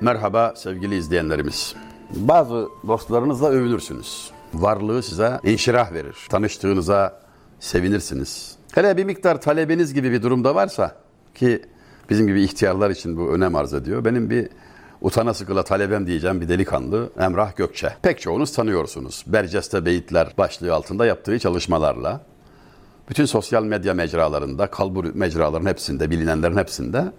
Merhaba sevgili izleyenlerimiz. Bazı dostlarınızla övülürsünüz. Varlığı size inşirah verir. Tanıştığınıza sevinirsiniz. Hele bir miktar talebiniz gibi bir durumda varsa ki bizim gibi ihtiyarlar için bu önem arz ediyor. Benim bir utana sıkıla talebem diyeceğim bir delikanlı Emrah Gökçe. Pek çoğunuz tanıyorsunuz. Berceste Beyitler başlığı altında yaptığı çalışmalarla bütün sosyal medya mecralarında, kalbur mecraların hepsinde, bilinenlerin hepsinde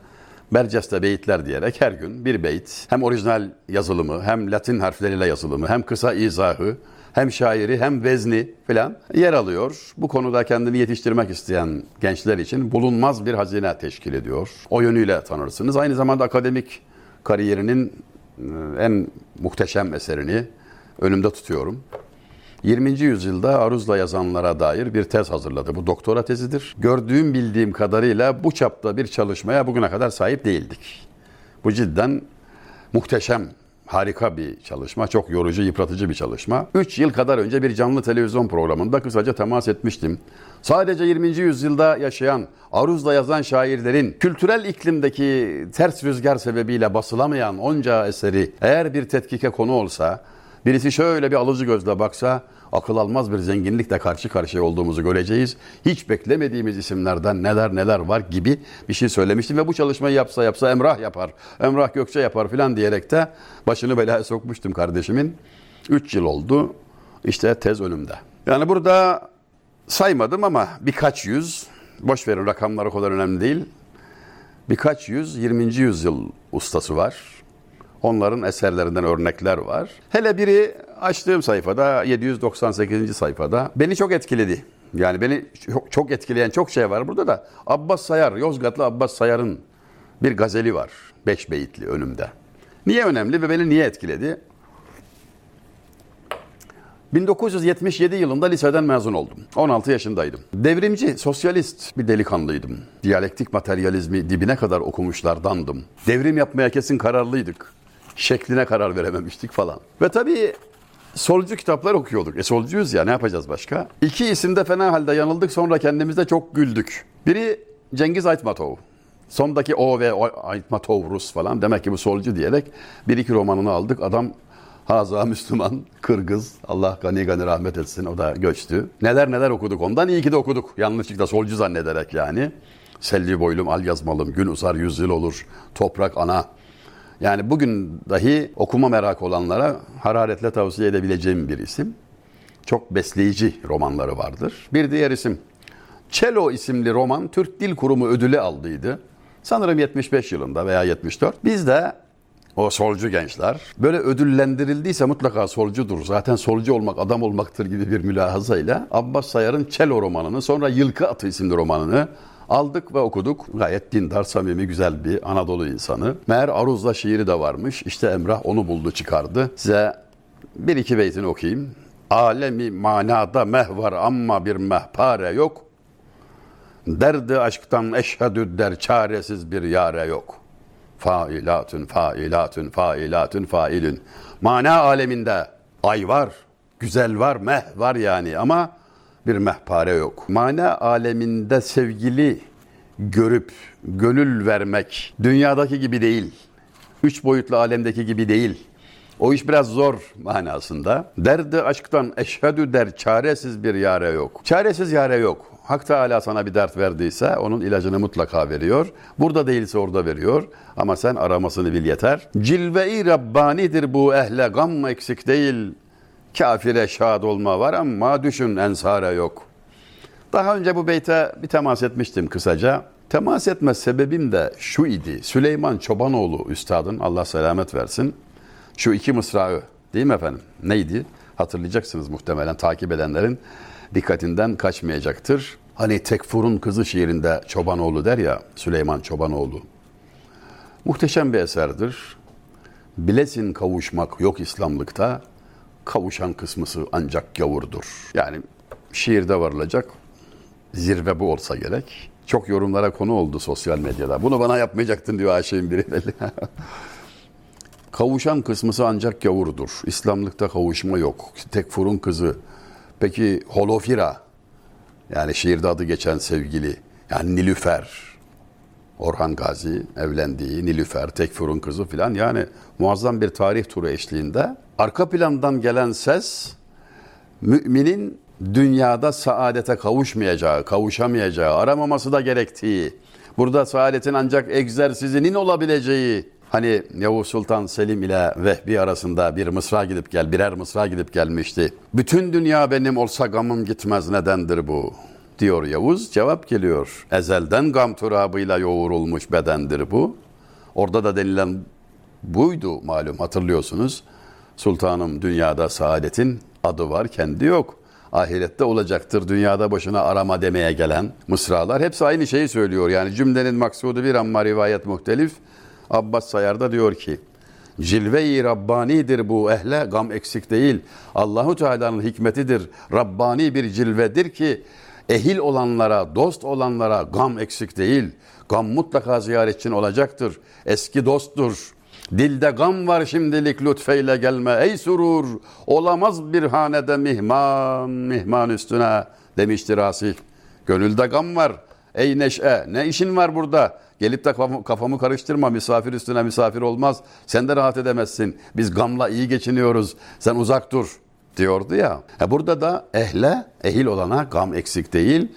Berceste beyitler diyerek her gün bir beyit hem orijinal yazılımı hem Latin harfleriyle yazılımı hem kısa izahı hem şairi hem vezni filan yer alıyor. Bu konuda kendini yetiştirmek isteyen gençler için bulunmaz bir hazine teşkil ediyor. O yönüyle tanırsınız. Aynı zamanda akademik kariyerinin e, en muhteşem eserini önümde tutuyorum. 20. yüzyılda aruzla yazanlara dair bir tez hazırladı. Bu doktora tezidir. Gördüğüm bildiğim kadarıyla bu çapta bir çalışmaya bugüne kadar sahip değildik. Bu cidden muhteşem, harika bir çalışma. Çok yorucu, yıpratıcı bir çalışma. 3 yıl kadar önce bir canlı televizyon programında kısaca temas etmiştim. Sadece 20. yüzyılda yaşayan, aruzla yazan şairlerin kültürel iklimdeki ters rüzgar sebebiyle basılamayan onca eseri eğer bir tetkike konu olsa Birisi şöyle bir alıcı gözle baksa akıl almaz bir zenginlikle karşı karşıya olduğumuzu göreceğiz. Hiç beklemediğimiz isimlerden neler neler var gibi bir şey söylemiştim ve bu çalışmayı yapsa yapsa Emrah yapar, Emrah Gökçe yapar filan diyerek de başını belaya sokmuştum kardeşimin. Üç yıl oldu işte tez önümde. Yani burada saymadım ama birkaç yüz, boş verin rakamlar o kadar önemli değil. Birkaç yüz 20. yüzyıl ustası var Onların eserlerinden örnekler var. Hele biri açtığım sayfada 798. sayfada beni çok etkiledi. Yani beni çok, çok etkileyen çok şey var burada da. Abbas Sayar, Yozgatlı Abbas Sayar'ın bir gazeli var. Beş beyitli önümde. Niye önemli ve beni niye etkiledi? 1977 yılında liseden mezun oldum. 16 yaşındaydım. Devrimci, sosyalist bir delikanlıydım. Diyalektik materyalizmi dibine kadar okumuşlardandım. Devrim yapmaya kesin kararlıydık şekline karar verememiştik falan. Ve tabii solcu kitaplar okuyorduk. E solcuyuz ya ne yapacağız başka? İki isimde fena halde yanıldık sonra kendimizde çok güldük. Biri Cengiz Aytmatov. Sondaki O ve Aytmatov Rus falan. Demek ki bu solcu diyerek bir iki romanını aldık. Adam Haza Müslüman, Kırgız. Allah gani gani rahmet etsin. O da göçtü. Neler neler okuduk ondan. iyi ki de okuduk. Yanlışlıkla solcu zannederek yani. Selvi boylum, al yazmalım, gün uzar yüzyıl olur, toprak ana, yani bugün dahi okuma merak olanlara hararetle tavsiye edebileceğim bir isim. Çok besleyici romanları vardır. Bir diğer isim Çelo isimli roman Türk Dil Kurumu ödülü aldıydı. Sanırım 75 yılında veya 74. Biz de o solcu gençler böyle ödüllendirildiyse mutlaka solcudur. Zaten solcu olmak adam olmaktır gibi bir mülahazayla Abbas Sayar'ın Çelo romanını sonra Yılkı Atı isimli romanını Aldık ve okuduk. Gayet dindar, samimi, güzel bir Anadolu insanı. Meğer Aruz'la şiiri de varmış. İşte Emrah onu buldu çıkardı. Size bir iki beytini okuyayım. Alemi manada meh var ama bir mehpare yok. Derdi aşktan eşhedü der çaresiz bir yare yok. Failatün, failatün, failatün, failün. Mana aleminde ay var, güzel var, meh var yani ama bir mehpare yok. Mana aleminde sevgili görüp gönül vermek dünyadaki gibi değil. Üç boyutlu alemdeki gibi değil. O iş biraz zor manasında. Derdi aşktan eşhedü der çaresiz bir yare yok. Çaresiz yare yok. Hak Teala sana bir dert verdiyse onun ilacını mutlaka veriyor. Burada değilse orada veriyor. Ama sen aramasını bil yeter. Cilve-i Rabbani'dir bu ehle gam eksik değil. Kafire şad olma var ama düşün ensara yok. Daha önce bu beyte bir temas etmiştim kısaca. Temas etme sebebim de şu idi. Süleyman Çobanoğlu üstadın Allah selamet versin. Şu iki mısrağı değil mi efendim? Neydi? Hatırlayacaksınız muhtemelen takip edenlerin dikkatinden kaçmayacaktır. Hani Tekfur'un kızı şiirinde Çobanoğlu der ya Süleyman Çobanoğlu. Muhteşem bir eserdir. Bilesin kavuşmak yok İslamlıkta, kavuşan kısmısı ancak gavurdur. Yani şiirde varılacak zirve bu olsa gerek. Çok yorumlara konu oldu sosyal medyada. Bunu bana yapmayacaktın diyor Ayşe'nin biri belli. Kavuşan kısmısı ancak gavurdur. İslamlıkta kavuşma yok. Tekfur'un kızı. Peki Holofira yani şiirde adı geçen sevgili yani Nilüfer. Orhan Gazi evlendiği Nilüfer, Tekfur'un kızı filan yani muazzam bir tarih turu eşliğinde arka plandan gelen ses müminin dünyada saadete kavuşmayacağı, kavuşamayacağı, aramaması da gerektiği, burada saadetin ancak egzersizinin olabileceği, hani Yavuz Sultan Selim ile Vehbi arasında bir mısra gidip gel, birer mısra gidip gelmişti. Bütün dünya benim olsa gamım gitmez nedendir bu? diyor Yavuz. Cevap geliyor. Ezelden gam turabıyla yoğurulmuş bedendir bu. Orada da denilen buydu malum hatırlıyorsunuz. Sultanım dünyada saadetin adı var kendi yok. Ahirette olacaktır dünyada başına arama demeye gelen mısralar hepsi aynı şeyi söylüyor. Yani cümlenin maksudu bir ama rivayet muhtelif. Abbas Sayar da diyor ki Cilve-i Rabbani'dir bu ehle gam eksik değil. Allahu Teala'nın hikmetidir. Rabbani bir cilvedir ki ehil olanlara, dost olanlara gam eksik değil. Gam mutlaka ziyaretçin olacaktır. Eski dosttur. Dilde gam var şimdilik lütfeyle gelme ey surur. Olamaz bir hanede mihman, mihman üstüne demiştir Asif. Gönülde gam var. Ey neşe ne işin var burada? Gelip de kafamı karıştırma misafir üstüne misafir olmaz. Sen de rahat edemezsin. Biz gamla iyi geçiniyoruz. Sen uzak dur diyordu ya. E burada da ehle, ehil olana gam eksik değil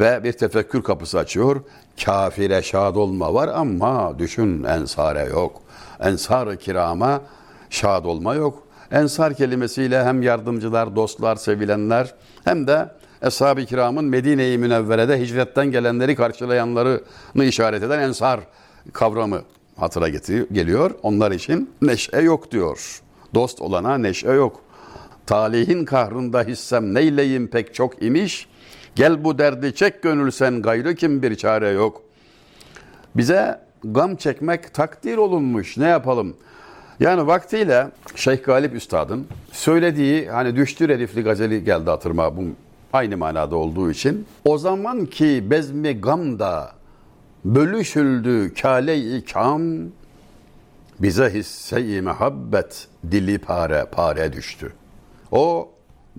ve bir tefekkür kapısı açıyor. Kafire şad olma var ama düşün ensare yok. Ensar-ı kirama şad olma yok. Ensar kelimesiyle hem yardımcılar, dostlar, sevilenler hem de Eshab-ı kiramın Medine-i Münevvere'de hicretten gelenleri karşılayanlarını işaret eden ensar kavramı hatıra geliyor. Onlar için neşe yok diyor. Dost olana neşe yok. Talihin kahrında hissem neyleyim pek çok imiş. Gel bu derdi çek gönül gayrı kim bir çare yok. Bize gam çekmek takdir olunmuş. Ne yapalım? Yani vaktiyle Şeyh Galip Üstad'ın söylediği hani düştü redifli gazeli geldi hatırıma bu aynı manada olduğu için. O zaman ki bezmi gamda bölüşüldü kale-i kam bize hisse-i mehabbet dili pare pare düştü. O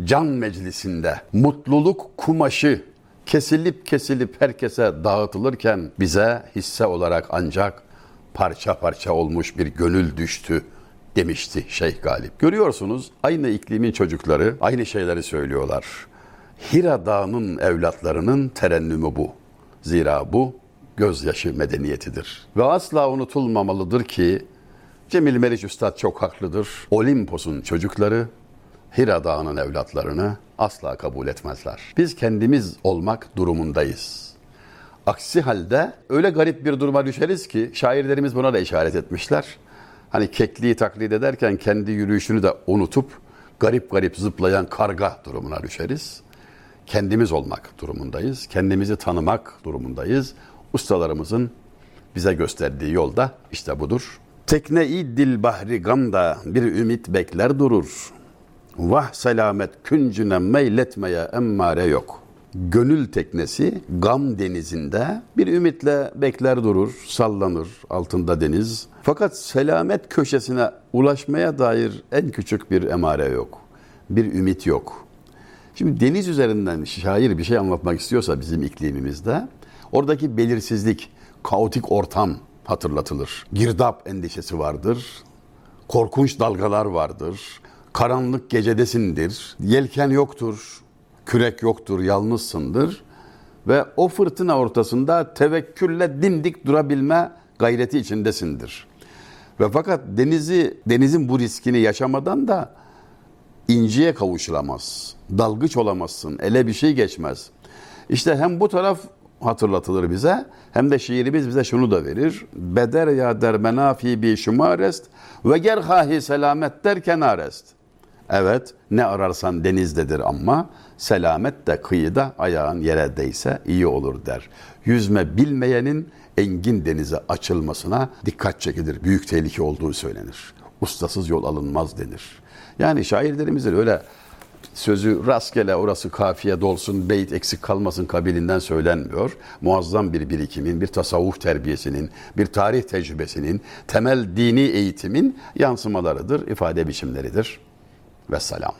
can meclisinde mutluluk kumaşı kesilip kesilip herkese dağıtılırken bize hisse olarak ancak parça parça olmuş bir gönül düştü demişti Şeyh Galip. Görüyorsunuz aynı iklimin çocukları aynı şeyleri söylüyorlar. Hira Dağı'nın evlatlarının terennümü bu. Zira bu gözyaşı medeniyetidir. Ve asla unutulmamalıdır ki Cemil Meriç Üstad çok haklıdır. Olimpos'un çocukları Hira Dağı'nın evlatlarını asla kabul etmezler. Biz kendimiz olmak durumundayız. Aksi halde öyle garip bir duruma düşeriz ki şairlerimiz buna da işaret etmişler. Hani kekliği taklit ederken kendi yürüyüşünü de unutup garip garip zıplayan karga durumuna düşeriz. Kendimiz olmak durumundayız. Kendimizi tanımak durumundayız. Ustalarımızın bize gösterdiği yolda işte budur. Tekne-i dil bahri gamda bir ümit bekler durur. Vah selamet küncüne meyletmeye emmare yok. Gönül teknesi gam denizinde bir ümitle bekler durur, sallanır altında deniz. Fakat selamet köşesine ulaşmaya dair en küçük bir emare yok. Bir ümit yok. Şimdi deniz üzerinden şair bir şey anlatmak istiyorsa bizim iklimimizde oradaki belirsizlik, kaotik ortam hatırlatılır. Girdap endişesi vardır. Korkunç dalgalar vardır. Karanlık gecedesindir. Yelken yoktur. Kürek yoktur, yalnızsındır. Ve o fırtına ortasında tevekkülle dimdik durabilme gayreti içindesindir. Ve fakat denizi denizin bu riskini yaşamadan da inciye kavuşulamaz. Dalgıç olamazsın. Ele bir şey geçmez. İşte hem bu taraf hatırlatılır bize hem de şiirimiz bize şunu da verir. Beder ya dermena fi bi şumarest ve gerhahi selamet der kenarest. Evet ne ararsan denizdedir ama selamet de kıyıda ayağın yere değse iyi olur der. Yüzme bilmeyenin engin denize açılmasına dikkat çekilir. Büyük tehlike olduğu söylenir. Ustasız yol alınmaz denir. Yani şairlerimizin öyle sözü rastgele orası kafiye dolsun, beyt eksik kalmasın kabilinden söylenmiyor. Muazzam bir birikimin, bir tasavvuf terbiyesinin, bir tarih tecrübesinin, temel dini eğitimin yansımalarıdır, ifade biçimleridir. Vesselam.